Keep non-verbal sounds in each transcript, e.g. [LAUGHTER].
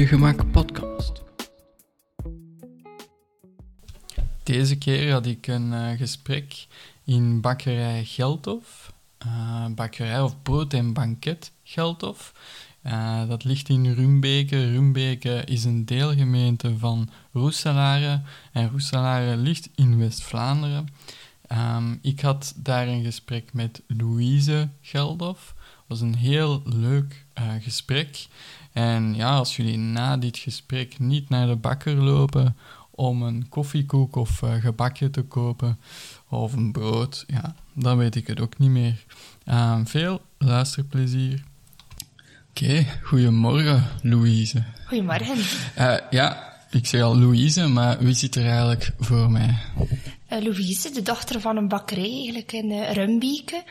je gemak podcast. Deze keer had ik een uh, gesprek in bakkerij Geldhof. Uh, bakkerij of brood en banket Geldhof. Uh, dat ligt in Rumbeke. Rumbeke is een deelgemeente van Roeselare. En Roeselare ligt in West-Vlaanderen. Um, ik had daar een gesprek met Louise Geldhof. Het was een heel leuk gesprek. En ja, als jullie na dit gesprek niet naar de bakker lopen om een koffiekoek of uh, gebakje te kopen of een brood, ja, dan weet ik het ook niet meer. Uh, veel luisterplezier. Oké, okay, goedemorgen Louise. Goedemorgen. Uh, ja, ik zeg al Louise, maar wie zit er eigenlijk voor mij? Uh, Louise, de dochter van een bakkerij eigenlijk in uh, Rumbieke.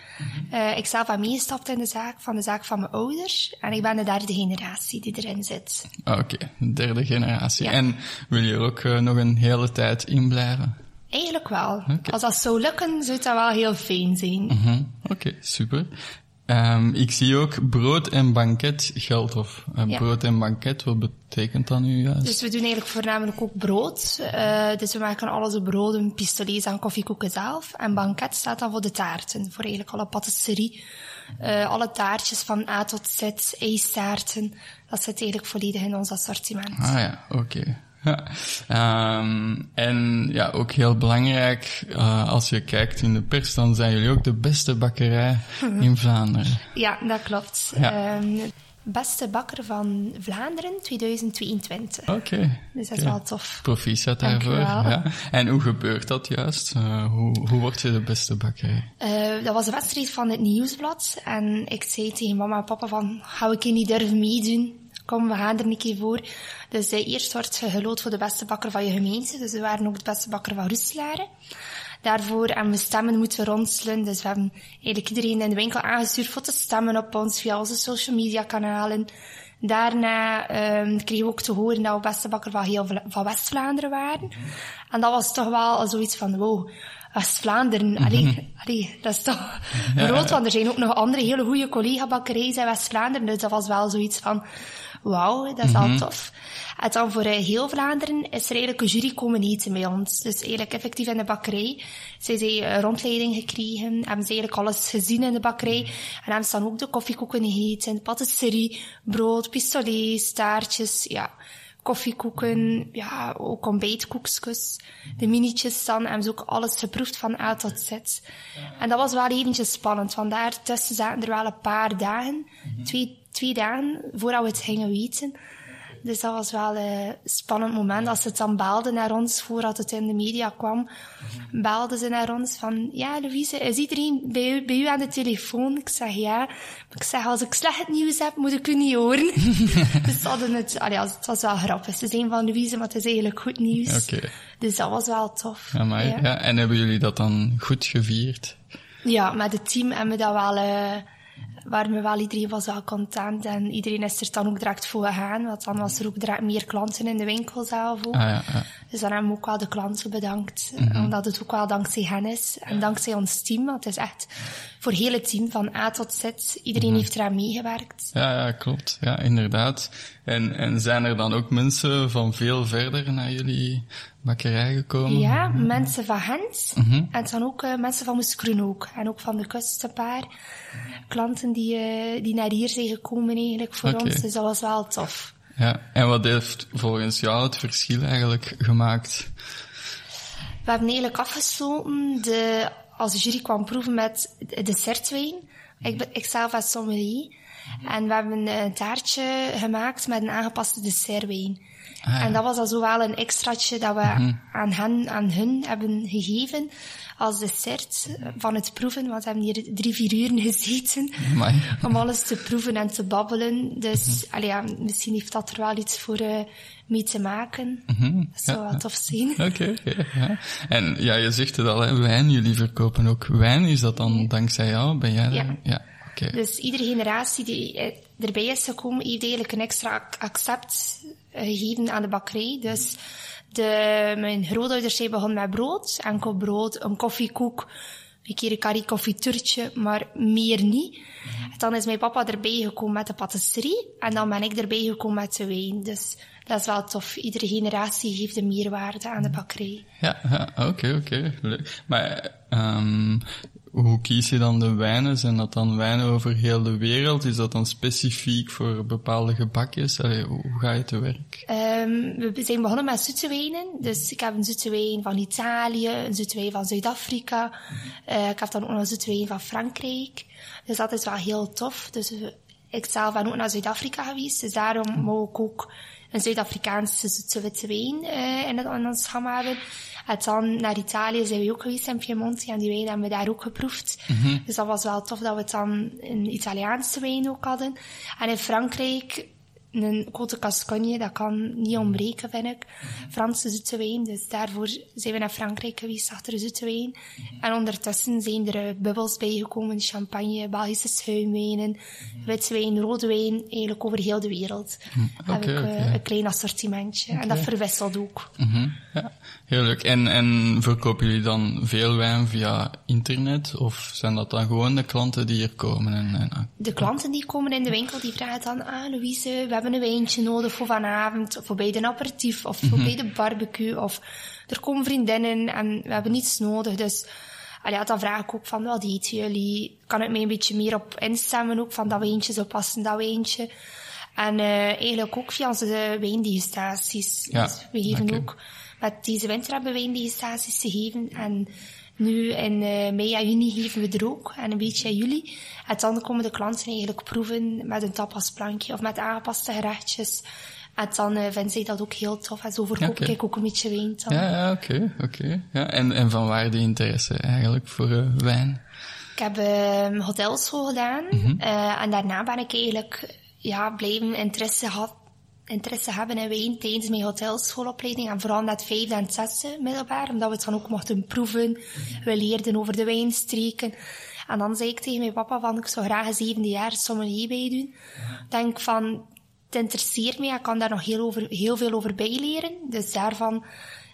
Uh, ik zelf ben meegestapt in de zaak van de zaak van mijn ouders. En ik ben de derde generatie die erin zit. Oké, okay, derde generatie. Ja. En wil je er ook nog een hele tijd in blijven? Eigenlijk wel. Okay. Als dat zou lukken, zou dat wel heel fijn zijn. -huh. Oké, okay, super. Um, ik zie ook brood en banket Geldhof. Uh, ja. Brood en banket, wat betekent dat nu juist? Dus we doen eigenlijk voornamelijk ook brood. Uh, dus we maken alles op broden, pistolets en koffiekoeken zelf. En banket staat dan voor de taarten, voor eigenlijk alle patisserie. Uh, alle taartjes van A tot Z, ijstaarten, dat zit eigenlijk volledig in ons assortiment. Ah ja, oké. Okay. Ja. Um, en ja, ook heel belangrijk, uh, als je kijkt in de pers, dan zijn jullie ook de beste bakkerij in Vlaanderen. Ja, dat klopt. Ja. Um, beste bakker van Vlaanderen 2022. Oké. Okay. Dus dat is okay. wel tof. Proficiat daarvoor. Ja. En hoe gebeurt dat juist? Uh, hoe, hoe word je de beste bakkerij? Uh, dat was een wedstrijd van het Nieuwsblad. En ik zei tegen mama en papa van, ga ik niet durven meedoen? Kom, we gaan er een keer voor. Dus uh, eerst wordt geloot voor de beste bakker van je gemeente. Dus we waren ook de beste bakker van Roeselare. Daarvoor hebben we stemmen moeten ronselen. Dus we hebben eigenlijk iedereen in de winkel aangestuurd voor te stemmen op ons via onze social media kanalen. Daarna um, kregen we ook te horen dat we beste bakker van heel van West-Vlaanderen waren. En dat was toch wel zoiets van, wow, West-Vlaanderen, allee, allee, dat is toch groot, want er zijn ook nog andere hele goede collega-bakkerijen in West-Vlaanderen, dus dat was wel zoiets van, wauw, dat is al tof. En dan voor uh, heel Vlaanderen is er eigenlijk een jury komen eten bij ons. Dus eigenlijk effectief in de bakkerij. Zij zijn uh, rondleiding gekregen, hebben ze eigenlijk alles gezien in de bakkerij. En hebben ze dan ook de koffiekoeken gegeten, patisserie, brood, pistolets, taartjes, ja koffiekoeken, ja, ook ontbijtkoekjes. De minietjes dan hebben ze ook alles geproefd van A tot Z. En dat was wel eventjes spannend, want daartussen zaten er wel een paar dagen, twee, twee dagen, voordat we het gingen weten. Dus dat was wel een spannend moment. Als ze het dan belden naar ons, voordat het in de media kwam, belden ze naar ons van, ja, Louise, is iedereen bij u, bij u aan de telefoon? Ik zeg, ja. Ik zeg, als ik slecht nieuws heb, moet ik u niet horen. [LAUGHS] dus hadden het, allee, het was wel grappig. Ze zijn van Louise, maar het is eigenlijk goed nieuws. Okay. Dus dat was wel tof. Ja, ja. ja. En hebben jullie dat dan goed gevierd? Ja, met het team hebben we dat wel... Uh, waren we wel iedereen was wel content en iedereen is er dan ook direct voor gegaan, want dan was er ook direct meer klanten in de winkel zelf ook. Ah, ja, ja. Dus dan hebben we ook wel de klanten bedankt, mm -hmm. omdat het ook wel dankzij hen is en dankzij ons team, want het is echt voor heel het team van A tot Z, iedereen mm -hmm. heeft eraan meegewerkt. Ja, ja, klopt. Ja, inderdaad. En, en zijn er dan ook mensen van veel verder naar jullie bakkerij gekomen? Ja, mensen van Gent mm -hmm. en dan ook uh, mensen van Moeskroen ook en ook van de kust een paar klanten die, uh, die naar hier zijn gekomen eigenlijk voor okay. ons. Dus dat was wel tof. Ja, en wat heeft volgens jou het verschil eigenlijk gemaakt? We hebben eigenlijk afgesloten, de, als de jury kwam proeven met dessertwijn. Ik, ik zelf als sommelier. En we hebben een taartje gemaakt met een aangepaste dessertwijn. Ah, ja. En dat was al zo wel een extraatje dat we mm -hmm. aan hen, aan hun hebben gegeven als dessert van het proeven, want we hebben hier drie, vier uren gezeten Amai. om alles te proeven en te babbelen. Dus mm -hmm. allee, ja, misschien heeft dat er wel iets voor uh, mee te maken. Mm -hmm. Dat zou ja. wel tof zijn. Oké, okay, okay, ja. En ja, je zegt het al, hè, wijn, jullie verkopen ook wijn. Is dat dan dankzij jou? Ben jij daar? Ja. Okay. Dus iedere generatie die erbij is gekomen, heeft eigenlijk een extra accept gegeven aan de bakkerij. Dus de, mijn grootouders zijn begonnen met brood, enkel brood, een koffiekoek, een keer een curry confituurtje, maar meer niet. En dan is mijn papa erbij gekomen met de patisserie en dan ben ik erbij gekomen met de wijn. Dus dat is wel tof. Iedere generatie geeft een meerwaarde aan de bakkerij. Ja, ja oké, oké. Leuk. Maar um, hoe kies je dan de wijnen? Zijn dat dan wijnen over heel de wereld? Is dat dan specifiek voor bepaalde gebakjes? Allee, hoe ga je te werk? Um, we zijn begonnen met zoete wijnen. Dus ik heb een zoete wijn van Italië, een zoete wijn van Zuid-Afrika. Uh, ik heb dan ook nog een zoete wijn van Frankrijk. Dus dat is wel heel tof. Dus uh, ik zelf ben ook naar Zuid-Afrika geweest. Dus daarom moet ik ook een Zuid-Afrikaanse zoete witte wijn uh, in, het, in ons hebben. En dan naar Italië zijn we ook geweest in Piemonte en die wijn hebben we daar ook geproefd. Mm -hmm. Dus dat was wel tof dat we dan een Italiaanse wijn ook hadden. En in Frankrijk een Côte Gascogne, dat kan niet ontbreken, vind ik. Franse zoete wijn, dus daarvoor zijn we naar Frankrijk geweest achter zoete wijn. En ondertussen zijn er bubbels bijgekomen, champagne, Belgische schuimwijnen, witte wijn, rode wijn, eigenlijk over heel de wereld. Okay, heb ik uh, okay. een klein assortimentje. Okay. En dat verwisselt ook. Mm -hmm. Ja, heel leuk. En, en verkopen jullie dan veel wijn via internet? Of zijn dat dan gewoon de klanten die hier komen? En, en... De klanten die komen in de winkel, die vragen dan, ah Louise, we hebben een wijntje nodig voor vanavond, of voor bij de aperitief, of voor mm -hmm. bij de barbecue, of er komen vriendinnen en we hebben niets nodig. Dus ja, dan vraag ik ook van, wat eten jullie? Kan ik mij een beetje meer op instemmen ook, van dat wijntje zou passen, dat wijntje. En uh, eigenlijk ook via onze wijndegustaties. Ja, dus we geven okay. ook, met deze winter hebben we wijndegustaties gegeven en nu in uh, mei en juni geven we er ook. En een beetje in juli. En dan komen de klanten eigenlijk proeven met een tapasplankje of met aangepaste gerechtjes. En dan uh, vinden zij dat ook heel tof. En zo verkoop okay. ik ook een beetje wijn dan. Ja, ja oké. Okay, okay. ja, en, en van waar de interesse eigenlijk voor uh, wijn? Ik heb uh, hotelschool gedaan. Mm -hmm. en daarna ben ik eigenlijk ja, blijven interesse gehad interesse hebben in wijn tijdens mijn hotelschoolopleiding. En vooral net vijfde en zesde middelbaar, omdat we het dan ook mochten proeven. We leerden over de wijnstreken. En dan zei ik tegen mijn papa van, ik zou graag een zevende jaar sommelier bij doen. Denk van, het interesseert me, ik kan daar nog heel, over, heel veel over bijleren. Dus daarvan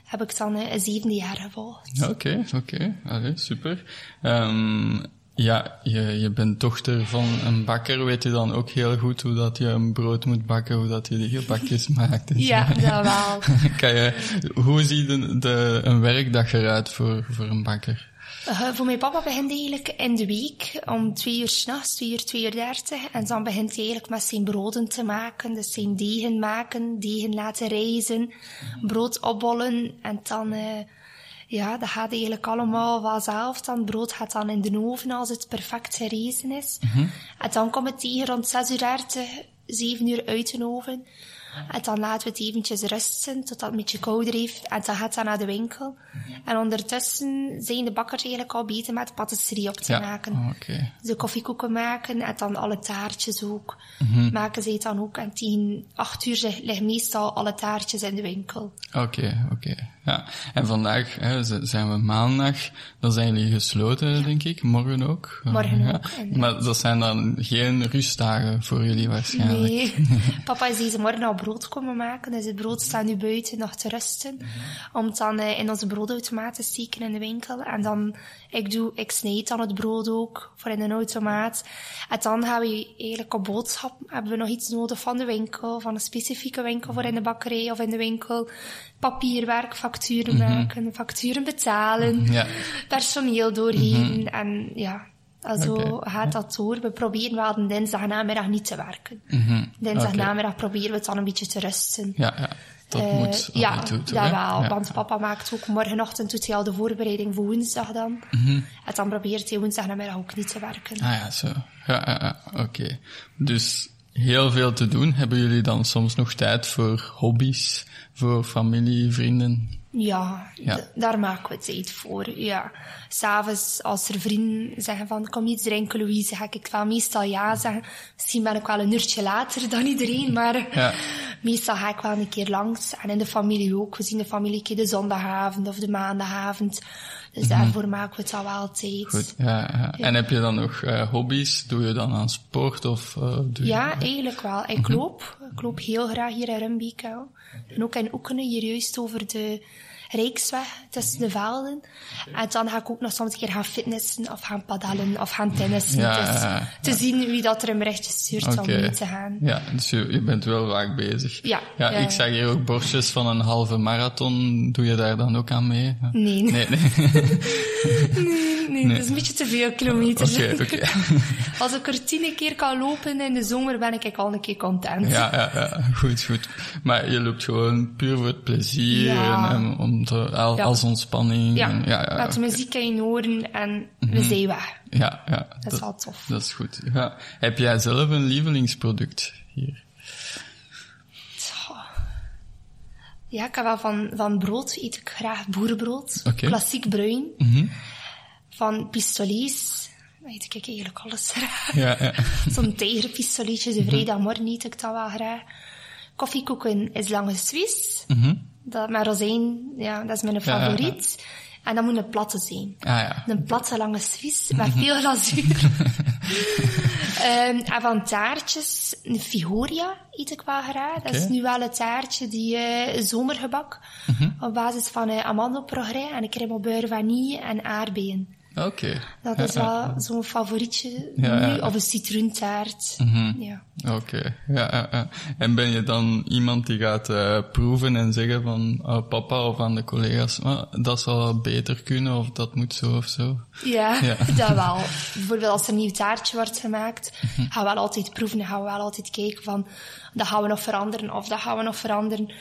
heb ik dan een zevende jaar gevolgd. Oké, oké. Okay. super. Um, ja, je, je bent dochter van een bakker. Weet je dan ook heel goed hoe dat je een brood moet bakken, hoe dat je die gebakjes [LAUGHS] maakt? Dus ja, dat wel. [LAUGHS] kan je, hoe ziet de, de, een werkdag eruit voor, voor een bakker? Uh, voor mijn papa begint eigenlijk in de week om twee uur s'nachts, twee uur, twee uur dertig. En dan begint hij eigenlijk met zijn broden te maken. Dus zijn degen maken, degen laten rijzen, brood opbollen en dan... Uh, ja, dat gaat eigenlijk allemaal vanzelf. Dan brood gaat dan in de oven als het perfect gerezen is. Mm -hmm. En dan komt het tegen rond 6 uur 30, 7 uur uit de oven. En dan laten we het eventjes rusten tot dat een beetje kouder heeft. En dan gaat dat naar de winkel. En ondertussen zijn de bakkers eigenlijk al bezig met patisserie op te ja. maken. Oh, okay. De koffiekoeken maken en dan alle taartjes ook. Mm -hmm. Maken zij het dan ook. En tegen acht uur liggen meestal alle taartjes in de winkel. Oké, okay, oké. Okay. Ja. En vandaag hè, zijn we maandag. Dan zijn jullie gesloten, ja. denk ik. Morgen ook. Morgen ja. ook. Maar dat zijn dan geen rustdagen voor jullie waarschijnlijk. Nee. [LAUGHS] Papa is deze morgen al brood komen maken. Dus het brood staat nu buiten nog te rusten. Om het dan uh, in onze broodautomaat te steken in de winkel. En dan, ik doe, ik snijd dan het brood ook voor in een automaat. En dan gaan we eigenlijk op boodschap, hebben we nog iets nodig van de winkel, van een specifieke winkel voor in de bakkerij of in de winkel. Papierwerk, facturen Mhm. maken, facturen betalen, Ja. personeel doorgeven Mhm. en ja. Zo Oké. gaat dat door. We proberen wel de dinsdagnamiddag niet te werken. Mhm. Dinsdagnamiddag proberen we het dan een beetje te rusten. Ja, ja. Dat Eh, moet ja, toe, toch, ja, wel. Ja. Want papa maakt ook morgenochtend doet hij al de voorbereiding voor woensdag dan. Mhm. En dan probeert hij woensdagnamiddag ook niet te werken. Ah ja, zo. Ja, ja, ja. oké. Dus heel veel te doen. Hebben jullie dan soms nog tijd voor hobby's, voor familie, vrienden? Ja, daar maken we tijd voor. Ja. S'avonds, als er vrienden zeggen van, kom iets drinken, Louise, ga ik wel meestal ja zeggen. Misschien ben ik wel een uurtje later dan iedereen, [LAUGHS] maar Ja. meestal ga ik wel een keer langs. En in de familie ook. We zien de familie een keer de zondagavond of de maandagavond. Dus daarvoor maken we het al wel tijd. Mhm. Goed, ja, ja. En heb je dan nog eh, hobby's? Doe je dan aan sport of eh, doe je... Ja, eigenlijk wel. Ik loop. Ik loop heel graag hier in Rumbeek. En ook in Oekenen, hier juist over de Rijksweg tussen de velden. En dan ga ik ook nog soms een keer gaan fitnessen of gaan padellen of gaan tennissen. Ja, dus ja, te zien wie dat er een berichtje stuurt om Oké. mee te gaan. Ja, dus je, je bent wel vaak bezig. Ja, ja, ik zag hier ook borstjes van een halve marathon. Doe je daar dan ook aan mee? Nee, nee, Nee, [LAUGHS] nee. nee, dat is een beetje te veel kilometers. Oké, oké. [LAUGHS] Als ik er tien keer kan lopen in de zomer, ben ik al een keer content. Ja, ja, ja, goed, goed. Maar je loopt gewoon puur voor het plezier en, en om te, al- Ja. als ontspanning. Ja, en, ja, ja, met de muziek in je oren en Mhm. we zijn weg. ja, ja, Dat is wel tof. Dat is goed. Ja. Heb jij zelf een lievelingsproduct hier? Ja, ik heb wel van, van brood eet ik graag boerenbrood. Oké. Klassiek bruin. Mhm. Van pistolies eet ik eigenlijk alles graag. Ja, ja. [LAUGHS] Zo'n tijgerpistolietje, de vrijdagmorgen eet ik dat wel graag. Koffiekoeken is lange Swiss. Mhm. Dat met rozijn, ja, dat is mijn Ja, ja, ja. favoriet. En dat moet een platte zijn. Ah ja. Een platte lange Swiss met veel glazuur. [LAUGHS] Ehm, en van taartjes, een Figuria eet ik wel graag. Dat is nu wel het taartje die eh, zomergebak. Op basis van eh, amandelprogres en crème vanille en aardbeien. Oké. Dat is wel zo'n favorietje nu. Mhm. Of een citroentaart. Ja. Oké, ja, ja, ja. En ben je dan iemand die gaat eh, proeven en zeggen van oh, papa of aan de collega's, "Ah, dat zal beter kunnen of dat moet zo of zo? Ja, Ja. [LAUGHS] dat wel. Bijvoorbeeld als er een nieuw taartje wordt gemaakt, Mhm. gaan we wel altijd proeven en gaan we wel altijd kijken van, dat gaan we nog veranderen of dat gaan we nog veranderen.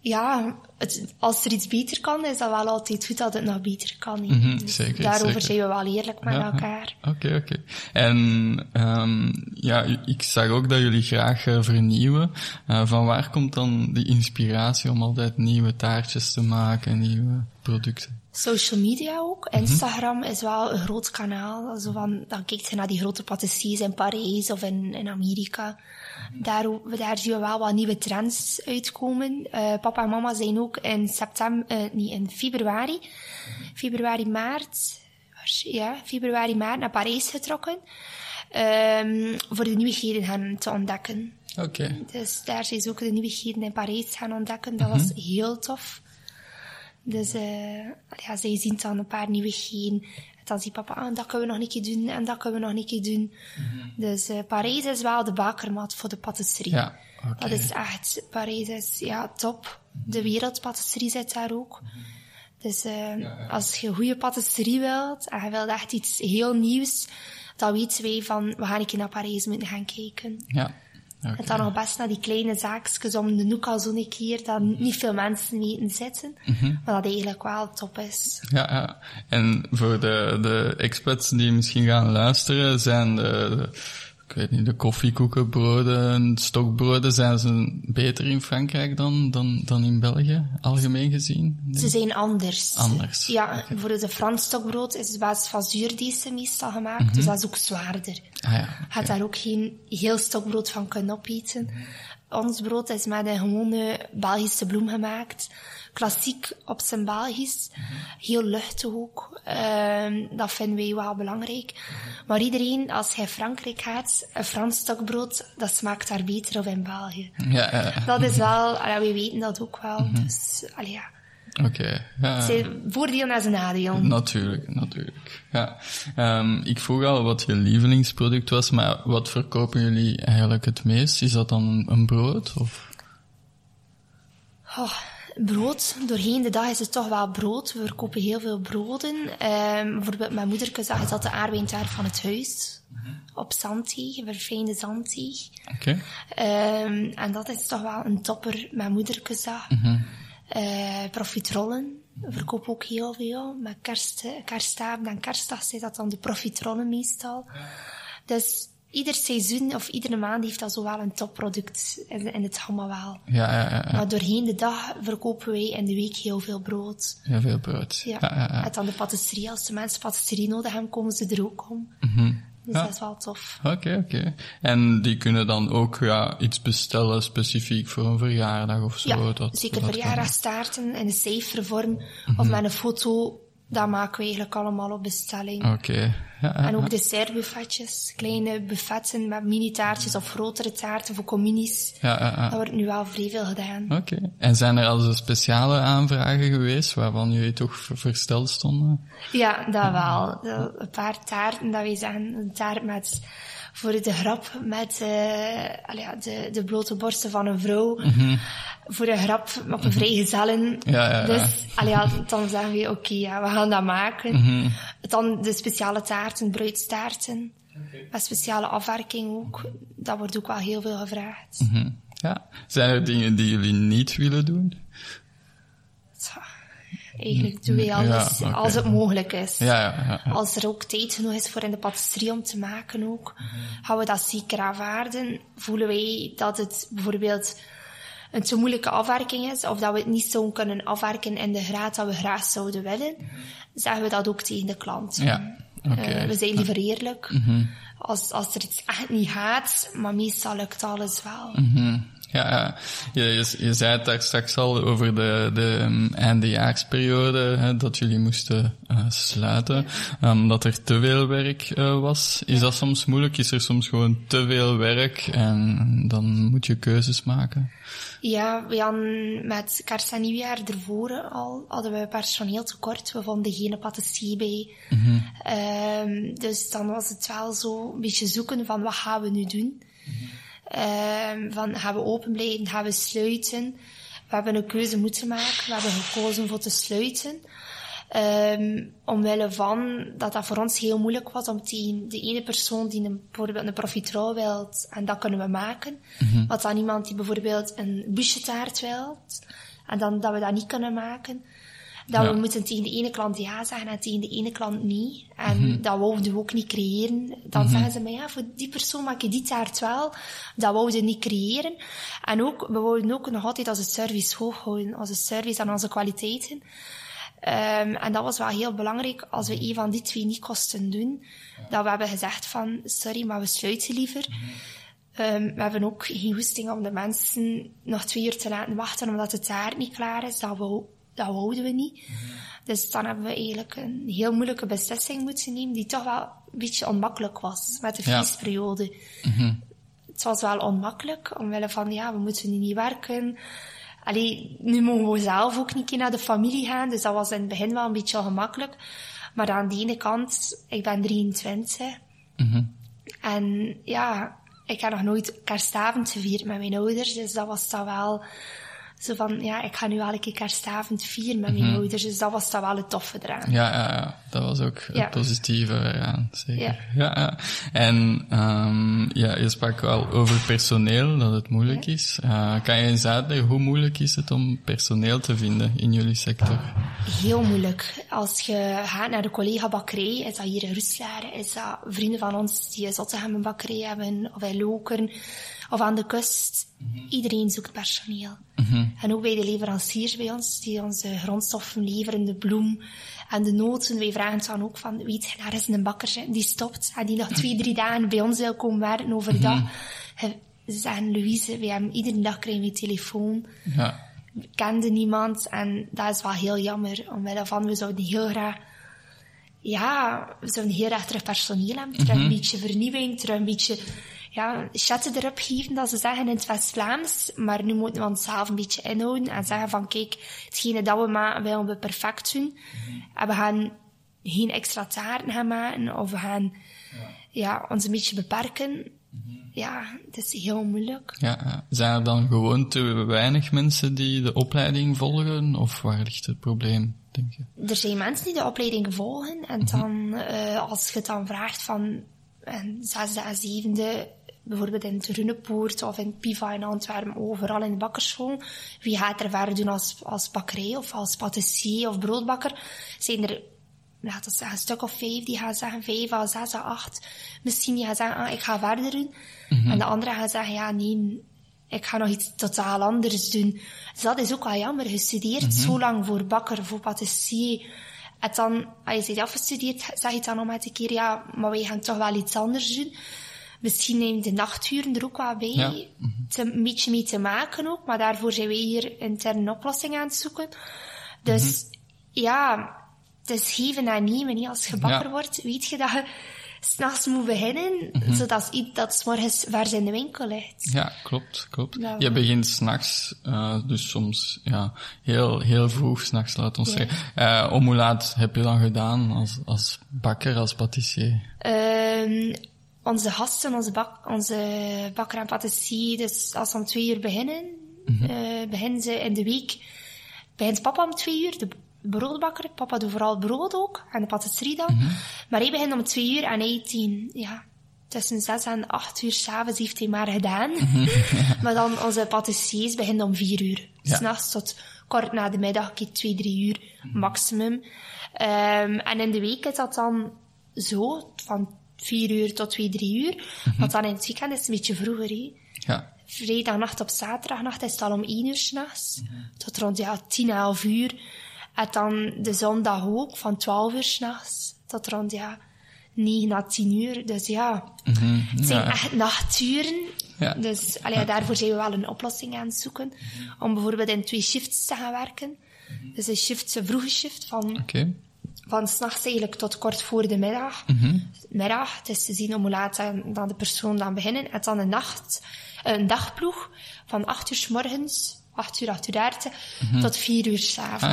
Ja, het, als er iets beter kan, is dat wel altijd goed dat het nog beter kan. Dus zeker, daarover zeker. zijn we wel eerlijk met Ja, elkaar. Oké, oké. En ehm, ja, ik zag ook dat jullie graag eh, vernieuwen. Eh, van waar komt dan die inspiratie om altijd nieuwe taartjes te maken, nieuwe producten? Social media ook. Mhm. Instagram is wel een groot kanaal. Zo van, dan kijkt je naar die grote patisseries in Parijs of in, in Amerika. Daar, daar zien we wel wat nieuwe trends uitkomen. Eh, papa en mama zijn ook in september, eh, niet in februari, februari, maart, ja, februari, maart naar Parijs getrokken. ehm, voor de nieuwigheden gaan te ontdekken. Oké. Dus daar zijn ze ook de nieuwigheden in Parijs gaan ontdekken. Dat was heel tof. Dus eh ja, zij zien dan een paar nieuwigheden. Dan ziet papa, ah, dat kunnen we nog een keer doen en dat kunnen we nog een keer doen. Dus eh Parijs is wel de bakermat voor de patisserie. Ja, oké. Dat is echt, Parijs is ja, top. De wereldpatisserie zit daar ook. Dus eh, als je goede patisserie wilt en je wilt echt iets heel nieuws, dan weten wij van, we gaan een keer naar Parijs moeten gaan kijken. Ja. Oké. En dan nog best naar die kleine zaakjes om de hoek al zo'n keer dat niet veel mensen weten zitten. Maar dat eigenlijk wel top is. Ja, ja. En voor de, de expats die misschien gaan luisteren, zijn de, de- ik weet niet, de koffiekoekenbroden, stokbroden, zijn ze beter in Frankrijk dan, dan, dan in België, algemeen gezien? Nee? Ze zijn anders. Anders, Ja, voor de Frans stokbrood is het basis van zuurdezen meestal gemaakt. Dus dat is ook zwaarder. Ah ja, gaat daar ook geen heel stokbrood van kunnen opeten. Ons brood is met een gewone Belgische bloem gemaakt. Klassiek op zijn Belgisch. Heel luchtig ook. Ehm, dat vinden wij wel belangrijk. Maar iedereen, als hij Frankrijk gaat, een Frans stokbrood, dat smaakt daar beter of in België. ja, ja. Dat is wel, allee, we weten dat ook wel. Dus, allee, ja. oké. ja. Het zijn voordeel en zijn nadeel. Natuurlijk, natuurlijk. Ja. Ehm, ik vroeg al wat je lievelingsproduct was, maar wat verkopen jullie eigenlijk het meest? Is dat dan een brood? Of? Oh, brood. Doorheen de dag is het toch wel brood. We verkopen heel veel broden. Ehm, bijvoorbeeld mijn moeder zag is dat de aardwijntaart van het huis. Op zandteeg, verfijnde zandteeg. Oké. Ehm, en dat is toch wel een topper met moederkazag. Eh, profitrollen. We verkopen ook heel veel. Met kerst, kerstavond en kerstdag zijn dat dan de profitrollen meestal. Dus ieder seizoen of iedere maand heeft dat zo wel een topproduct in, in het gamma wel. Ja, ja, ja. Maar doorheen de dag verkopen wij in de week heel veel brood. Heel veel brood. Ja. Ja, ja, ja. En dan de patisserie. Als de mensen patisserie nodig hebben, komen ze er ook om. Dus Ja. dat is wel tof. Oké, oké. En die kunnen dan ook ja, iets bestellen specifiek voor een verjaardag of zo? Ja, dat, zeker verjaardagstaarten in een cijfervorm of met een foto Dat maken we eigenlijk allemaal op bestelling. Oké. Ja, En ook dessertbuffetjes, kleine buffetten met mini-taartjes of grotere taarten voor communies. Ja, ja, ja. Dat wordt nu wel vrij veel gedaan. Oké. En zijn er al zo speciale aanvragen geweest waarvan jullie toch ver- versteld stonden? Ja, dat wel. Een paar taarten, dat wij zeggen, een taart met, voor de grap, met eh, ja, de, de blote borsten van een vrouw. Voor de grap, op een vrijgezellen. Mhm. Ja, ja, ja. Dus, allee, dan zeggen we, oké, ja, we gaan dat maken. Mhm. Dan de speciale taarten, bruidstaarten. Met speciale afwerking ook. Dat wordt ook wel heel veel gevraagd. Ja. Zijn er dingen die jullie niet willen doen? Eigenlijk doen we alles Ja, als het mogelijk is. Ja, ja, ja. ja. Als er ook tijd genoeg is voor in de patisserie om te maken ook, gaan we dat zeker aanvaarden. Voelen wij dat het bijvoorbeeld een te moeilijke afwerking is, of dat we het niet zo kunnen afwerken in de graad dat we graag zouden willen, zeggen we dat ook tegen de klant. Ja. Eh, we zijn liever eerlijk. Als, als er iets echt niet gaat, maar meestal lukt alles wel. Mhm. Ja. Je, je, je zei het daar straks al over de, de um, eindejaarsperiode, hè, dat jullie moesten eh, sluiten, omdat er te veel werk eh, was. Is dat soms moeilijk? Is er soms gewoon te veel werk en dan moet je keuzes maken? Ja, we hadden met kerst en nieuwjaar ervoor al hadden we personeel tekort. We vonden geen patissier bij. Ehm, dus dan was het wel zo een beetje zoeken van wat gaan we nu doen. Ehm, van gaan we open blijven, gaan we sluiten. We hebben een keuze moeten maken. We hebben gekozen voor te sluiten. Ehm, omwille van dat dat voor ons heel moeilijk was om tegen de ene persoon die een, bijvoorbeeld een profiterol wilt, en dat kunnen we maken. Want dan iemand die bijvoorbeeld een bouchetaart wilt, en dan dat we dat niet kunnen maken. Dat Ja. we moeten tegen de ene klant ja zeggen en tegen de ene klant niet. En dat wouden we ook niet creëren. Dan zeggen ze, maar ja, voor die persoon maak je die taart wel. Dat wouden we niet creëren. En ook, we wouden ook nog altijd onze service hoog houden. Onze service en onze kwaliteiten. Ehm, en dat was wel heel belangrijk als we een van die twee niet kosten doen. Dat we hebben gezegd van, sorry, maar we sluiten liever. Ehm, we hebben ook geen goesting om de mensen nog twee uur te laten wachten omdat de taart niet klaar is. Dat, wou, dat wouden we niet. Dus dan hebben we eigenlijk een heel moeilijke beslissing moeten nemen die toch wel een beetje onmakkelijk was met de Ja. feestperiode. Het was wel onmakkelijk, omwille van, ja, we moeten nu niet werken. Allee, nu mogen we zelf ook niet naar de familie gaan, dus dat was in het begin wel een beetje ongemakkelijk. Maar aan de ene kant, ik ben 23. En ja, ik heb nog nooit kerstavond gevierd met mijn ouders, dus dat was dan wel zo van, ja, ik ga nu wel keer kerstavond vieren met mijn ouders, dus dat was dan wel het toffe eraan. Ja, ja, ja. dat was ook het Ja. positieve eraan, zeker. Ja. Ja. En um, ja, je sprak al over personeel, dat het moeilijk is. Uh, kan je eens uitleggen, hoe moeilijk is het om personeel te vinden in jullie sector? Heel moeilijk. Als je gaat naar de collega bakkerij, is dat hier in Roeslaar, is dat vrienden van ons die Zottegem een bakkerij hebben, of in Lokeren, of aan de kust. Iedereen zoekt personeel. En ook bij de leveranciers bij ons, die ons de grondstoffen leveren, de bloem en de noten. Wij vragen dan ook van, weet je, daar is een bakker die stopt en die nog twee, drie dagen bij ons wil komen werken overdag. Ze zeggen, Louise, wij hebben iedere dag krijgen we telefoon Ja. kende niemand en dat is wel heel jammer. Omwille van, we zouden heel graag, ja, we zouden heel terug personeel hebben, terug een beetje vernieuwing, terug een beetje, ja, chatten erop geven, dat ze zeggen in het West-Vlaams. Maar nu moeten we onszelf een beetje inhouden en zeggen van, kijk, hetgene dat we maken, willen we perfect doen. En we gaan geen extra taarten gaan maken, of we gaan, ja, ons een beetje beperken. Ja, het is heel moeilijk. Ja, ja. Zijn er dan gewoon te weinig mensen die de opleiding volgen? Of waar ligt het probleem, denk je? er zijn mensen die de opleiding volgen en dan, eh, als je het dan vraagt van een zesde en zevende, bijvoorbeeld in het Runepoort of in Piva in Antwerpen, overal in de bakkerschool, wie gaat er verder doen als, als bakkerij of als patissier of broodbakker, zijn er laten we zeggen, een stuk of vijf die gaan zeggen, vijf à zes à acht. Misschien die gaan zeggen, ah, ik ga verder doen. En de andere gaan zeggen, ja, nee, ik ga nog iets totaal anders doen. Dus dat is ook wel jammer. Je studeert zo lang voor bakker, voor patissier. En dan, als je bent afgestudeerd, zeg je dan nog maar een keer, ja, maar wij gaan toch wel iets anders doen. Misschien neemt de nachturen er ook wel bij Ja. te, een beetje mee te maken ook. Maar daarvoor zijn wij hier interne oplossingen aan het zoeken. Dus ja, het is geven en nemen. Niet? Als je bakker Ja. wordt, weet je dat je s'nachts moet beginnen, zodat iets dat 's morgens vers in de winkel ligt. Ja, klopt, klopt. Je begint s'nachts, eh dus soms ja, heel, heel vroeg s'nachts, laat ons Ja. zeggen. Eh, om hoe laat heb je dan gedaan als, als bakker, als patissier? Ehm, onze gasten, onze, bak, onze bakker en patissier, dus als ze om twee uur beginnen, eh, beginnen ze in de week, begint papa om twee uur, de broodbakker. Papa doet vooral brood ook, en de patisserie dan. Maar hij begint om twee uur en hij tien, ja, tussen zes en acht uur s'avonds heeft hij maar gedaan. [LAUGHS] [LAUGHS] maar dan onze patissiers beginnen om vier uur. Ja. S'nachts tot kort na de middag, kijk, twee, drie uur maximum. Ehm, en in de week is dat dan zo, van vier uur tot twee, drie uur. Want dan in het weekend is het een beetje vroeger, hè. Ja, Vrijdagnacht op zaterdagnacht is het al om één uur s'nachts. Tot rond ja, tien, elf uur. En dan de zondag ook, van twaalf uur s'nachts. Tot rond ja, negen à tien uur. Dus ja, het zijn Ja. echt nachturen. Ja. Dus allee, daarvoor zijn we wel een oplossing aan het zoeken. Om bijvoorbeeld in twee shifts te gaan werken. Dus een shift, een vroege shift van. Van s'nachts eigenlijk tot kort voor de middag. Middag, het is te zien om hoe laat dan de persoon dan beginnen. En dan een nacht, een dagploeg van 8 uur s morgens, 8 uur, 8 uur 30, tot 4 uur s'avonds. Ah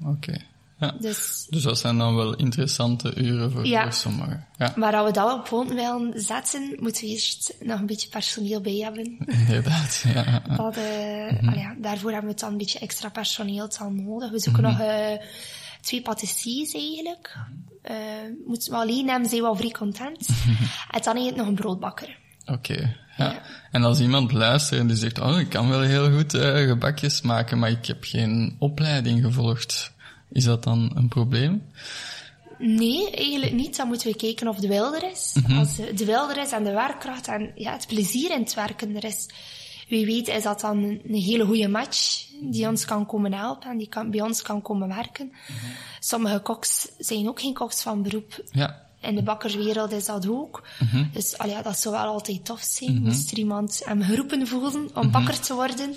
ja, oké. Ja. Dus, Dus dat zijn dan wel interessante uren voor, Ja. sommigen. Ja, maar als we dat op poten willen zetten, moeten we eerst nog een beetje personeel bij hebben. [LAUGHS] inderdaad. Ja. Dat, eh, allee, ja, daarvoor hebben we dan een beetje extra personeel dan nodig. We zoeken nog eh, twee patissiers eigenlijk. Eh moeten we alleen hebben, zijn we al vrij content. [LAUGHS] en dan heeft nog een broodbakker. Oké, ja. En als iemand luistert en die zegt, oh, ik kan wel heel goed eh, gebakjes maken, maar ik heb geen opleiding gevolgd. Is dat dan een probleem? Nee, eigenlijk niet. Dan moeten we kijken of de er is. Als de, de wil er is en de werkkracht en ja, het plezier in het werken er is. Wie weet is dat dan een, een hele goede match die ons kan komen helpen en die kan, bij ons kan komen werken. Sommige koks zijn ook geen koks van beroep. Ja, In de bakkerswereld is dat ook. Dus allee, ja, dat zou wel altijd tof zijn. Moest er iemand hem geroepen voelen om bakker te worden,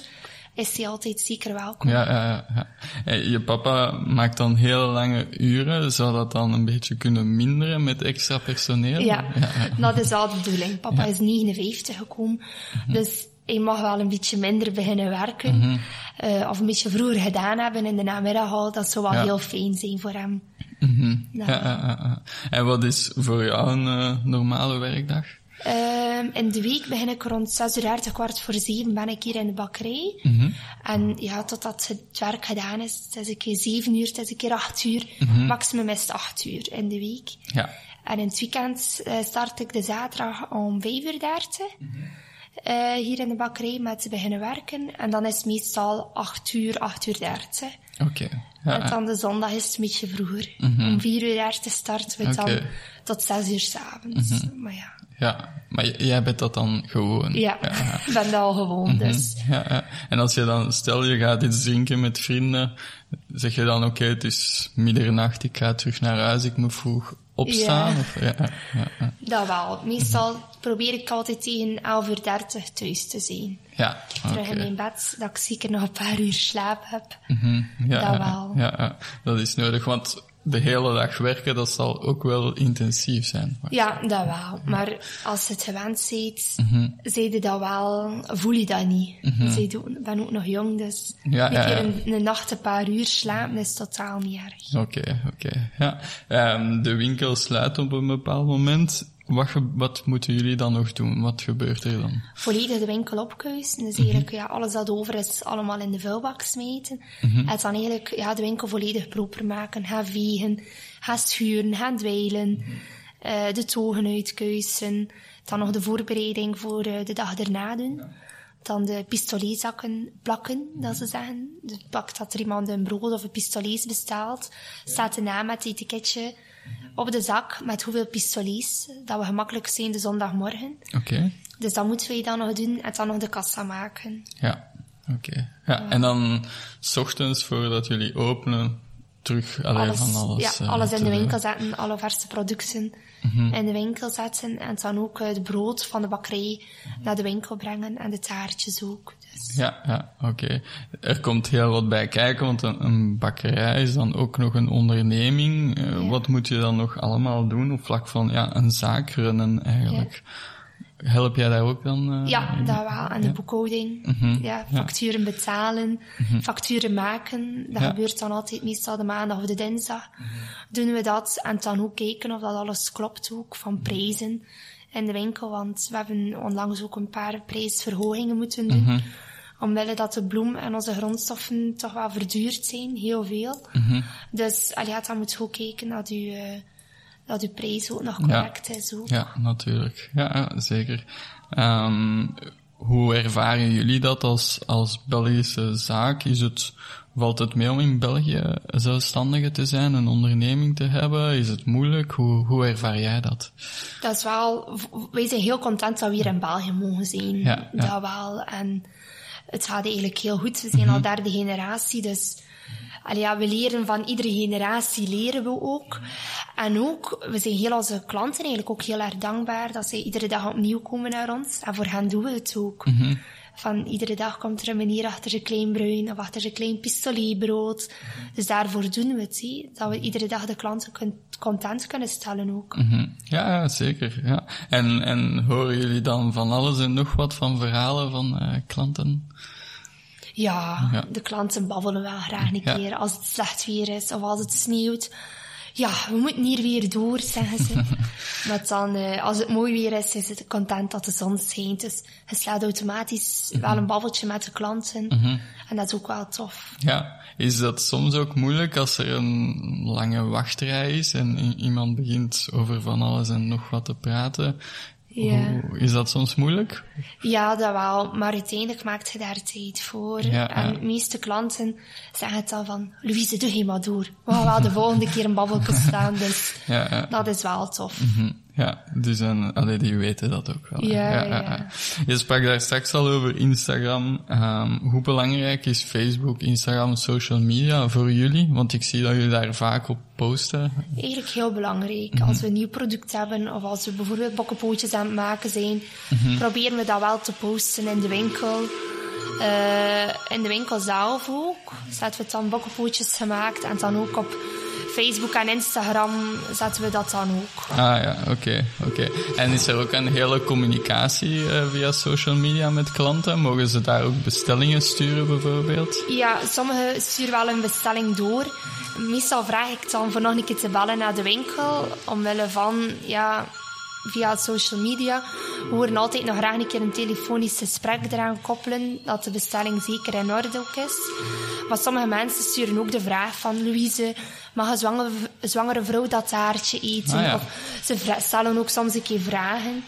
is hij altijd zeker welkom. ja, ja. ja, Je papa maakt dan heel lange uren. Zou dat dan een beetje kunnen minderen met extra personeel? Ja, dat is al de bedoeling. Papa is 59 gekomen, dus hij mag wel een beetje minder beginnen werken. Eh, of een beetje vroeger gedaan hebben in de namiddag al. Dat zou wel Ja. heel fijn zijn voor hem. Ja, ja, ja, ja. En wat is voor jou een eh, normale werkdag? Ehm, in de week begin ik rond 6 uur 30, kwart voor 7 ben ik hier in de bakkerij. En ja, totdat het werk gedaan is, het is een keer 7 uur, het is een keer 8 uur. Maximum is het 8 uur in de week. Ja. En in het weekend eh, start ik de zaterdag om 5 uur 30. Eh, hier in de bakkerij met te beginnen werken. En dan is het meestal 8 uur, 8 uur 30. Oké. Ja, En dan de zondag is het een beetje vroeger. Om 4 uur 30 starten we dan tot 6 uur s'avonds. Maar ja. ja, maar jij bent dat dan gewoon? Ja, [LAUGHS] ik ben dat al gewoon, dus. Ja, ja. En als je dan, stel je gaat iets drinken met vrienden, zeg je dan oké, het is middernacht, ik ga terug naar huis, ik moet vroeg opstaan? Ja. Of, ja, ja. Dat wel. Meestal probeer ik altijd tegen 11 uur 30 thuis te zijn. Ja, Terug oké. in mijn bed, dat ik zeker nog een paar uur slaap heb. Mhm, ja, Dat wel. Ja, ja, dat is nodig, want de hele dag werken, dat zal ook wel intensief zijn. Ja, dat wel. Maar als je het gewend zei je dat wel, voel je dat niet. Ik ben ook nog jong, dus Ja, een ja, keer ja. een, een nacht een paar uur slapen is totaal niet erg. Oké, oké. Ja. Ehm, de winkel sluit op een bepaald moment. Wat, wat moeten jullie dan nog doen? Wat gebeurt er dan? volledig de winkel opkuisen. Dus eigenlijk, ja, alles dat over is, allemaal in de vuilbak smeten. En dan eigenlijk, ja, de winkel volledig proper maken. Gaan vegen, gaan schuren, gaan dweilen. eh, de togen uitkuisen. Dan nog de voorbereiding voor eh, de dag erna doen. Dan de pistoletzakken plakken, dat ze zeggen. Dus pakt dat er iemand een brood of een pistolet bestelt. Staat de naam met het etiketje op de zak met hoeveel pistolets. Dat we gemakkelijk zijn de zondagmorgen. Oké. Dus dat moeten wij dan nog doen en dan nog de kassa maken. Ja, oké. Ja, en dan, s ochtends voordat jullie openen, terug allee, alles, van alles. ja, eh, alles in de winkel zetten, alle verse producten in de winkel zetten. En dan ook eh, het brood van de bakkerij naar de winkel brengen en de taartjes ook. Dus, Ja, ja, oké. Er komt heel wat bij kijken, want een, een bakkerij is dan ook nog een onderneming. Eh, Ja. Wat moet je dan nog allemaal doen op vlak van ja, een zaak runnen eigenlijk? Help jij daar ook dan? eh, ja, dat wel. En de boekhouding. Mhm, Ja, facturen betalen, facturen maken. Dat Ja. gebeurt dan altijd meestal de maandag of de dinsdag. Doen we dat en dan ook kijken of dat alles klopt ook, van prijzen in de winkel. Want we hebben onlangs ook een paar prijsverhogingen moeten doen. Mhm. Omwille dat de bloem en onze grondstoffen toch wel verduurd zijn, heel veel. Mhm. Dus allee, dan moet je ook kijken dat je, eh, dat je prijs ook nog correct is. Ook. Ja, natuurlijk. Ja, ja, zeker. Ehm, hoe ervaren jullie dat als, als Belgische zaak? Is het, valt het mee om in België zelfstandige te zijn, een onderneming te hebben? Is het moeilijk? Hoe, hoe ervaar jij dat? Dat is wel, wij zijn heel content dat we hier in België mogen zijn. Ja, ja. Dat wel. En het gaat eigenlijk heel goed. We zijn Mhm. al derde generatie, dus allee, ja, we leren van iedere generatie leren we ook. En ook, we zijn heel onze klanten eigenlijk ook heel erg dankbaar dat zij iedere dag opnieuw komen naar ons. En voor hen doen we het ook. Mhm. Van iedere dag komt er een meneer achter zijn klein bruin of achter zijn klein pistolierbrood. Dus daarvoor doen we het, hè. dat we iedere dag de klanten kun- content kunnen stellen ook. Mhm. Ja, ja, zeker. Ja. En, en horen jullie dan van alles en nog wat van verhalen van eh, klanten? Ja, Ja. de klanten babbelen wel graag een keer als het slecht weer is of als het sneeuwt. Ja, we moeten hier weer door, zeggen ze. [LAUGHS] maar dan, eh, als het mooi weer is, is het content dat de zon schijnt. Dus je slaat automatisch wel een babbeltje met de klanten. En dat is ook wel tof. Ja, is dat soms ook moeilijk als er een lange wachtrij is en iemand begint over van alles en nog wat te praten? Ja. Hoe- is dat soms moeilijk? Ja, dat wel. Maar uiteindelijk maakt je daar tijd voor. Ja, en de meeste klanten zeggen het dan van... Louise, doe je maar door. We gaan wel de volgende keer een babbelje staan. Dus [LAUGHS] Ja, ja. dat is wel tof. Hm, Ja, dus en, allee, die weten dat ook wel. hè. Ja, ja. Je sprak daar straks al over Instagram. Ehm, hoe belangrijk is Facebook, Instagram, social media voor jullie? Want ik zie dat jullie daar vaak op posten. Eigenlijk heel belangrijk. Als we een nieuw product hebben of als we bijvoorbeeld bokkenpootjes aan het maken zijn, proberen we dat wel te posten in de winkel. Eh, in de winkel zelf ook. Zetten we dan bokkenpootjes gemaakt en dan ook op Facebook en Instagram zetten we dat dan ook. Ah ja, oké, oké. En is er ook een hele communicatie eh, via social media met klanten? Mogen ze daar ook bestellingen sturen bijvoorbeeld? Ja, sommigen sturen wel een bestelling door. Meestal vraag ik dan voor nog een keer te bellen naar de winkel, omwille van, ja, via social media. We horen altijd nog graag een keer een telefonisch gesprek eraan koppelen, dat de bestelling zeker in orde ook is. Maar sommige mensen sturen ook de vraag van, Louise, mag een zwangere, zwangere vrouw dat taartje eten? Ah, ja. Of ze stellen ook soms een keer vragen.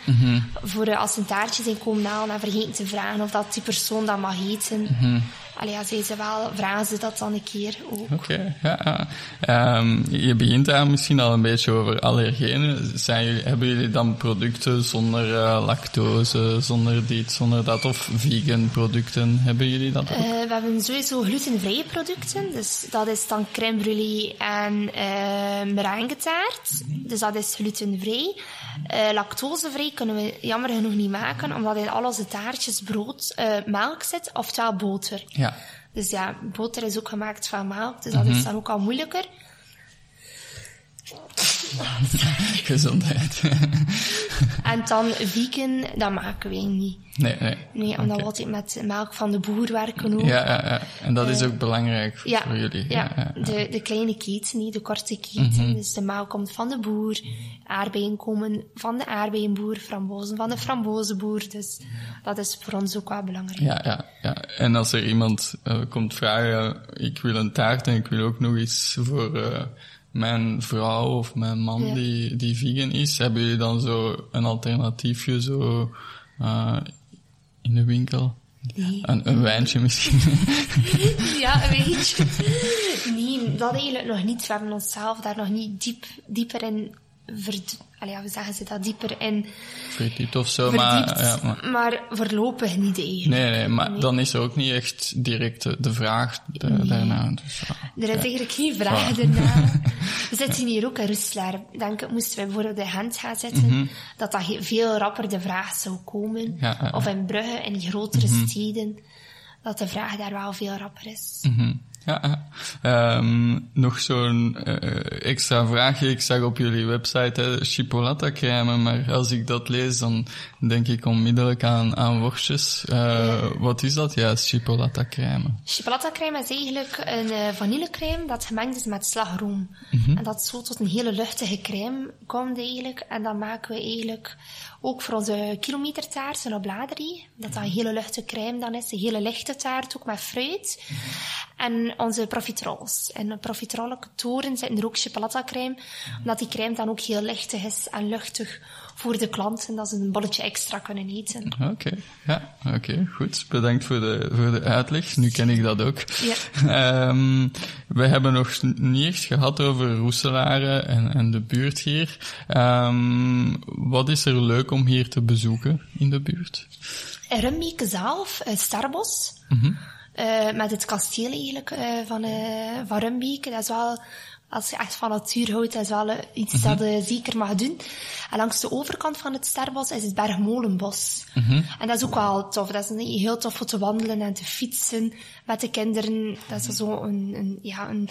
Voor eh, als ze een taartje zijn komen halen en vergeten te vragen of dat die persoon dat mag eten. Allee, zei ze wel, vragen ze dat dan een keer ook. Oké, ja. ja. Ehm, je begint daar misschien al een beetje over allergenen. Zijn hebben jullie dan producten zonder eh, lactose, zonder dit, zonder dat? Of vegan producten? Hebben jullie dat ook? Eh, we hebben sowieso glutenvrije producten. Dus dat is dan crème brûlée en eh meringue taart. Dus dat is glutenvrij. Eh lactosevrij kunnen we jammer genoeg niet maken, omdat in al onze taartjes brood, eh, melk zit, oftewel boter. Ja. Dus ja, boter is ook gemaakt van melk, dus dat is dan ook al moeilijker. [LAUGHS] Gezondheid. [LAUGHS] En dan vegan, dat maken wij niet. nee, nee. Nee, omdat Oké. we altijd met melk van de boer werken ook. Ja, ja, ja. En dat is ook belangrijk Ja, voor jullie. ja, ja. Mhm. De, de kleine keten, niet de korte keten. Dus de melk komt van de boer, aardbeien komen van de aardbeienboer, frambozen van de frambozenboer. Dus dat is voor ons ook wel belangrijk. Ja, ja, ja. En als er iemand eh, komt vragen, ik wil een taart en ik wil ook nog iets voor eh, mijn vrouw of mijn man Ja. die, die vegan is, hebben jullie dan zo een alternatiefje zo eh, in de winkel? Nee. Een, een wijntje misschien? [LAUGHS] Ja, weet je. [LAUGHS] Nee, dat eigenlijk nog niet. We hebben onszelf daar nog niet diep, dieper in verd, allee, ja, we zeggen ze dat dieper in verdiept of zo. verdiept. Maar, ja, maar, maar voorlopig niet eigenlijk. nee, nee, maar dan is er ook niet echt direct de, de vraag de- daarna. Dus, ja. Er is eigenlijk geen vraag erna. [LAUGHS] We zitten hier ook in Rustelaar. Ik denk, moesten wij bijvoorbeeld in Gent gaan zitten, dat dat he- veel rapper de vraag zou komen. Mhm. Of in Brugge, in die grotere steden, dat de vraag daar wel veel rapper is. Mhm. Ja. Ehm, nog zo'n eh, extra vraagje. Ik zag op jullie website hè, chipolata crème, maar als ik dat lees, dan denk ik onmiddellijk aan, aan worstjes. Eh, Wat is dat juist, chipolata crème? Chipolata crème is eigenlijk een eh, vanillecrème dat gemengd is met slagroom. En dat zo tot een hele luchtige crème komt eigenlijk. En dan maken we eigenlijk ook voor onze kilometertaart een obladerie. Dat dat een hele luchtige crème dan is. Een hele lichte taart, ook met fruit. En onze profiteroles. En de profiterole toren zitten er ook chipolata crème. Omdat die crème dan ook heel lichtig is en luchtig voor de klanten. Dat ze een bolletje extra kunnen eten. Oké, ja, oké, goed. Bedankt voor de, voor de uitleg. Nu ken ik dat ook. Ja. Ehm, we hebben nog niet echt gehad over Roeselare en, en de buurt hier. Ehm, wat is er leuk om hier te bezoeken in de buurt? Rumbeek zelf, uh, Starbos. Eh, met het kasteel eigenlijk eh, van, eh van Rumbeek. Dat is wel, als je echt van natuur houdt, is wel eh, iets dat je zeker mag doen. En langs de overkant van het Starbos is het Bergmolenbos. En dat is ook wel tof. Dat is heel tof voor te wandelen en te fietsen met de kinderen. Dat is zo een, een, ja, een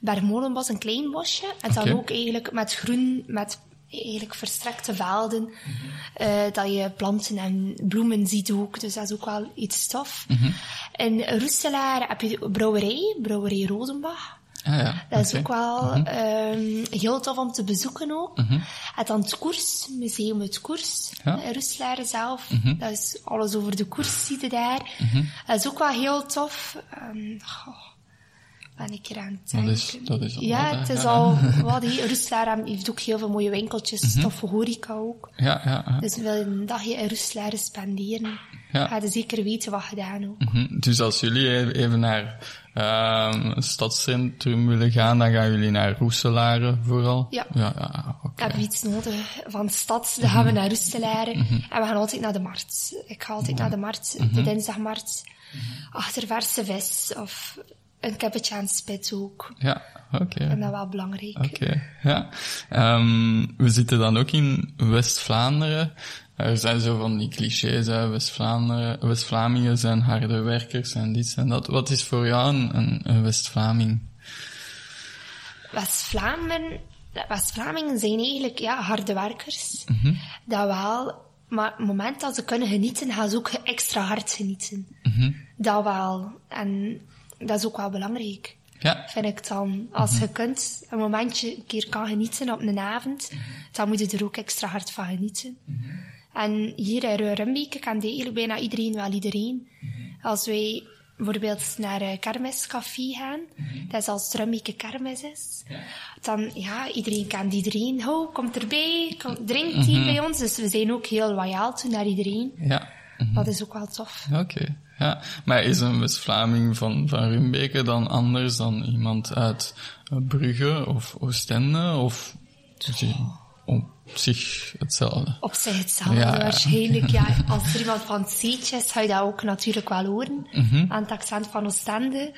Bergmolenbos, een klein bosje. En dan ook eigenlijk met groen, met eigenlijk verstrekte velden, eh, dat je planten en bloemen ziet ook. Dus dat is ook wel iets tof. In Roeselaar heb je de brouwerij, brouwerij Rodenbach. Ah ja, Dat is ook wel ehm, heel tof om te bezoeken ook. En dan het Koers, Museum het Koers, Ja. Roeselaar zelf. Dat is alles over de koers zie je daar. Dat is ook wel heel tof. Ehm goh, ben ik hier aan het Dat is- denken. dat is al Ja, het is al [LAUGHS] wat. Roeselaar heeft ook heel veel mooie winkeltjes, toffe horeca ook. Ja, ja, ja. Dus wil je een dagje in Roeselaar spenderen, Ja. ga je zeker weten wat gedaan ook. Mhm. Dus als jullie even naar ehm, het stadscentrum willen gaan, dan gaan jullie naar Roeselare vooral? Ja. Ja, ja oké. Hebben we iets nodig van stad, dan gaan we naar Roestelaren. En we gaan altijd naar de markt. Ik ga altijd naar de markt, de dinsdagmarkt. Achter verse vis of een kippetje aan ook. Ja, oké. En dat wel belangrijk. Oké, ja. Ehm, we zitten dan ook in West-Vlaanderen. Er zijn zo van die clichés. West-Vlaanderen, West-Vlamingen zijn harde werkers en dit en dat. Wat is voor jou een, een, West-Vlaming? West-Vlamingen, zijn eigenlijk ja, harde werkers. Dat wel. Maar op het moment dat ze kunnen genieten, gaan ze ook extra hard genieten. Dat wel. En dat is ook wel belangrijk. Ja, vind ik dan. Als je kunt een momentje een keer kan genieten op een avond, dan moet je er ook extra hard van genieten. En hier in Rumbeek kan eigenlijk bijna iedereen wel iedereen. Als wij bijvoorbeeld naar een kermiscafé gaan, dat is als het Rumbeek kermis is, dan ja, iedereen kent iedereen. Ho, komt erbij, kom, drinkt hier bij ons. Dus we zijn ook heel loyaal toe naar iedereen. ja. Dat is ook wel tof. Oké, ja. Maar is een West-Vlaming van, van Rumbeke dan anders dan iemand uit Brugge of Oostende? Of op zich hetzelfde? op zich hetzelfde Ja, waarschijnlijk. Ja, als er iemand van is, zou je dat ook natuurlijk wel horen. Mhm. Aan het accent van Oostende.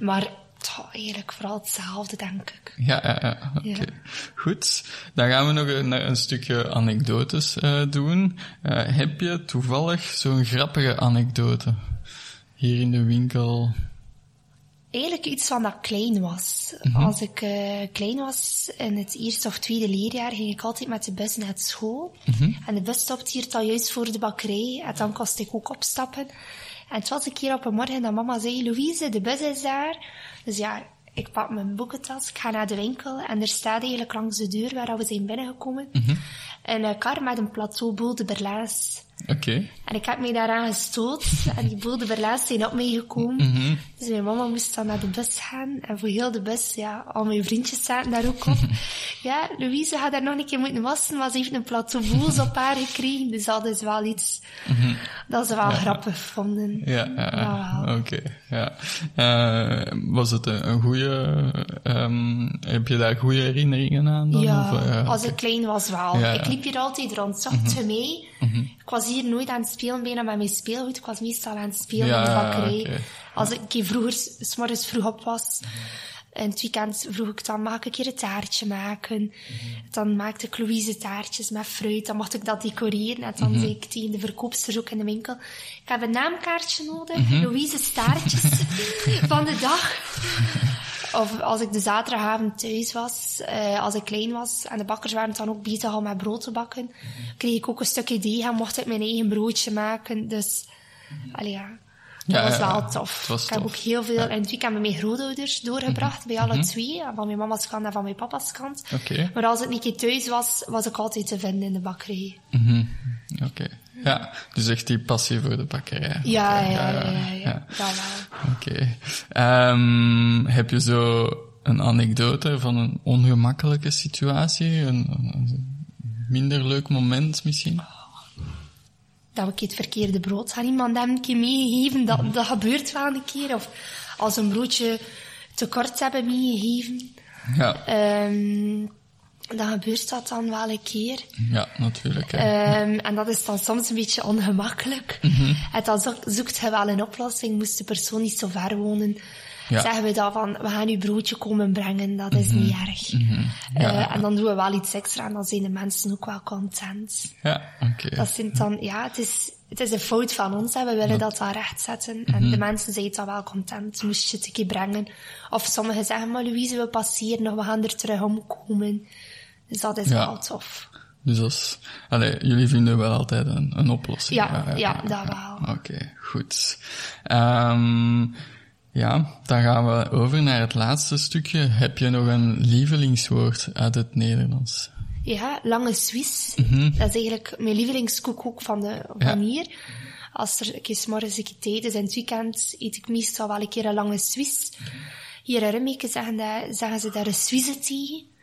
Maar toch, eigenlijk vooral hetzelfde, denk ik. Ja, ja, ja. Oké. Ja. Goed. Dan gaan we nog een, een stukje anekdotes eh, doen. Eh, heb je toevallig zo'n grappige anekdote hier in de winkel? Eigenlijk iets van dat ik klein was. Mhm. Als ik eh, klein was, in het eerste of tweede leerjaar, ging ik altijd met de bus naar school. Mhm. En de bus stopt hier al juist voor de bakkerij. En dan kost ik ook opstappen. En het was een keer op een morgen dat mama zei, Louise, de bus is daar. Dus ja, ik pak mijn boekentas, ik ga naar de winkel. En er staat eigenlijk langs de deur waar we zijn binnengekomen, Mhm. een eh, kar met een plateau boel de Berlaas. Oké. En ik heb mij daaraan gestoot. en die bodeberlaars zijn op mij gekomen. Mhm. Dus mijn mama moest dan naar de bus gaan. En voor heel de bus, ja, al mijn vriendjes zaten daar ook op. [LAUGHS] ja, Louise had daar nog een keer moeten wassen, maar ze heeft een plateau boels op haar gekregen. Dus dat is wel iets dat ze wel grappig vonden. Mhm. Ja, ja, oké. ja. Eh, was het een, een goede... ehm, heb je daar goede herinneringen aan dan? Ja, Of, eh, als ik klein was wel. Ik liep hier altijd rond. Zocht je mee? Ik was hier nooit aan het spelen bijna met mijn speelgoed. Ik was meestal aan het spelen Ja, in de bakkerij. Als ik keer vroeger, morgens vroeg op was, in het weekend vroeg ik dan, mag ik een keer een taartje maken? Dan maakte ik Louise taartjes met fruit. Dan mocht ik dat decoreren. En dan zei ik tegen de verkoopster ook in de winkel, ik heb een naamkaartje nodig. Louise's taartjes [LAUGHS] van de dag. Of als ik de zaterdagavond thuis was, eh, als ik klein was, en de bakkers waren dan ook bezig al met brood te bakken, kreeg ik ook een stukje deeg en mocht ik mijn eigen broodje maken. Dus, allee, ja. Dat Ja, was ja, wel ja. tof. Was ik heb ook heel veel in het weekend met mijn grootouders doorgebracht, bij alle twee. Van mijn mama's kant en van mijn papa's kant. Maar als ik keer thuis was, was ik altijd te vinden in de bakkerij. Mhm. Oké. Ja, dus echt die passie voor de bakkerij. Ja, ja, ja, ja. Oké. Ehm, heb je zo een anekdote van een ongemakkelijke situatie? Een, een minder leuk moment misschien? dat ik het verkeerde brood aan iemand heb een keer meegegeven. Dat, dat gebeurt wel een keer. Of als een broodje te kort hebben meegegeven. Ja, Ehm dan gebeurt dat dan wel een keer. ja natuurlijk. hè. Ehm, en dat is dan soms een beetje ongemakkelijk. Mhm. En dan zoek- zoekt je wel een oplossing. Moest de persoon niet zo ver wonen, Ja. zeggen we dan van, we gaan uw broodje komen brengen. Dat is niet erg. Mhm. Eh, en dan doen we wel iets extra en dan zijn de mensen ook wel content. Ja, oké. Dat zijn dan, ja, het is, het is een fout van ons en we willen dat dan rechtzetten. En Mhm. de mensen zijn dan wel content, moest je het een keer brengen. Of sommigen zeggen, maar Louise, we passeren nog, we gaan er terug omkomen. Dus dat is Ja. wel tof. Dus als, allee, jullie vinden wel altijd een, een oplossing. Ja, ja, dat wel. Oké, goed. Ehm, ja, dan gaan we over naar het laatste stukje. Heb je nog een lievelingswoord uit het Nederlands? Ja, lange Swiss. Dat is eigenlijk mijn lievelingskoekhoek van, de, van Mhm. Ja. hier. Als er een keer morgens een keer tijd is in het weekend, eet ik meestal wel een keer een lange Swiss. Hier in Rimmeke zeggen, dat- zeggen ze daar een Suisse tegen.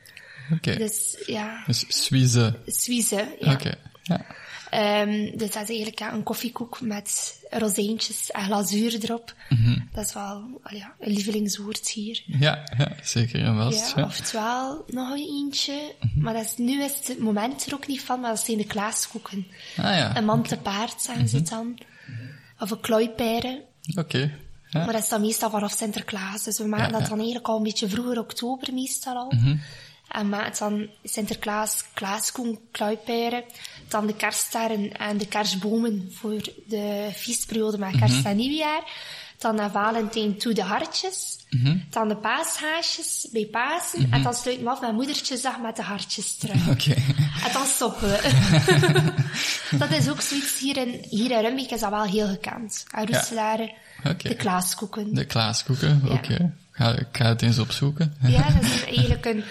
Dus ja, Dus Suisse. Suisse, ja. Oké. Ja. Ehm, dus dat is eigenlijk ja, een koffiekoek met rozijntjes en glazuur erop. Mhm. Dat is wel al ja, een lievelingswoord hier. Ja, ja, zeker en vast. Ja, Ja, oftewel nog een eentje. Mhm. Maar dat is, nu is het moment er ook niet van, maar dat zijn de klaaskoeken. Ah ja, Een man te paard, zeggen Mhm. ze het dan. Of een klooiperen. oké. Ja. Maar dat is dan meestal vanaf Sinterklaas. Dus we maken dat dan eigenlijk al een beetje vroeger oktober meestal al. Mhm. En maken dan Sinterklaas, klaaskoen, kluiperen. Dan de kerststerren en de kerstbomen voor de feestperiode met kerst Mhm. en nieuwjaar. Dan naar Valentijn toe de hartjes. Mhm. Dan de paashaasjes bij Pasen. En dan sluiten we af met moedertjesdag met de hartjes terug. [LAUGHS] Oké. En dan stoppen we. [LAUGHS] dat is ook zoiets hier in, hier in Rumbeek is dat wel heel gekend. En de klaaskoeken. De klaaskoeken, oké. Ga, ik ga het eens opzoeken. Ja, dat is eigenlijk een...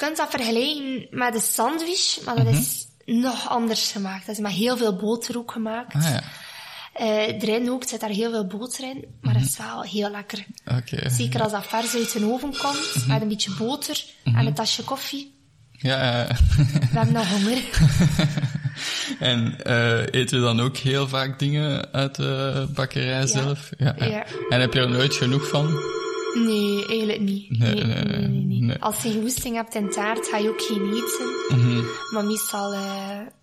Je kunt dat vergelijken met een sandwich, maar dat is nog anders gemaakt. Dat is met heel veel boter ook gemaakt. Ah ja, Eh, erin ook zit daar heel veel boter in, maar dat is wel heel lekker. Zeker als dat vers uit de oven komt, met een beetje boter en een tasje koffie. Ja, eh, We hebben nog honger. [LAUGHS] en eh eet je dan ook heel vaak dingen uit de bakkerij zelf? Ja, Ja. En heb je er nooit genoeg van? Nee, eigenlijk niet. Nee, Nee, nee, nee. Als je goesting hebt in taart, ga je ook geen eten. Mhm. Maar meestal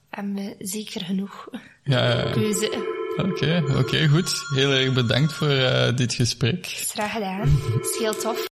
hebben we zeker genoeg Ja, ja. keuze. oké, oké, goed. Heel erg bedankt voor eh, dit gesprek. Graag gedaan. Dat [LAUGHS] is heel tof.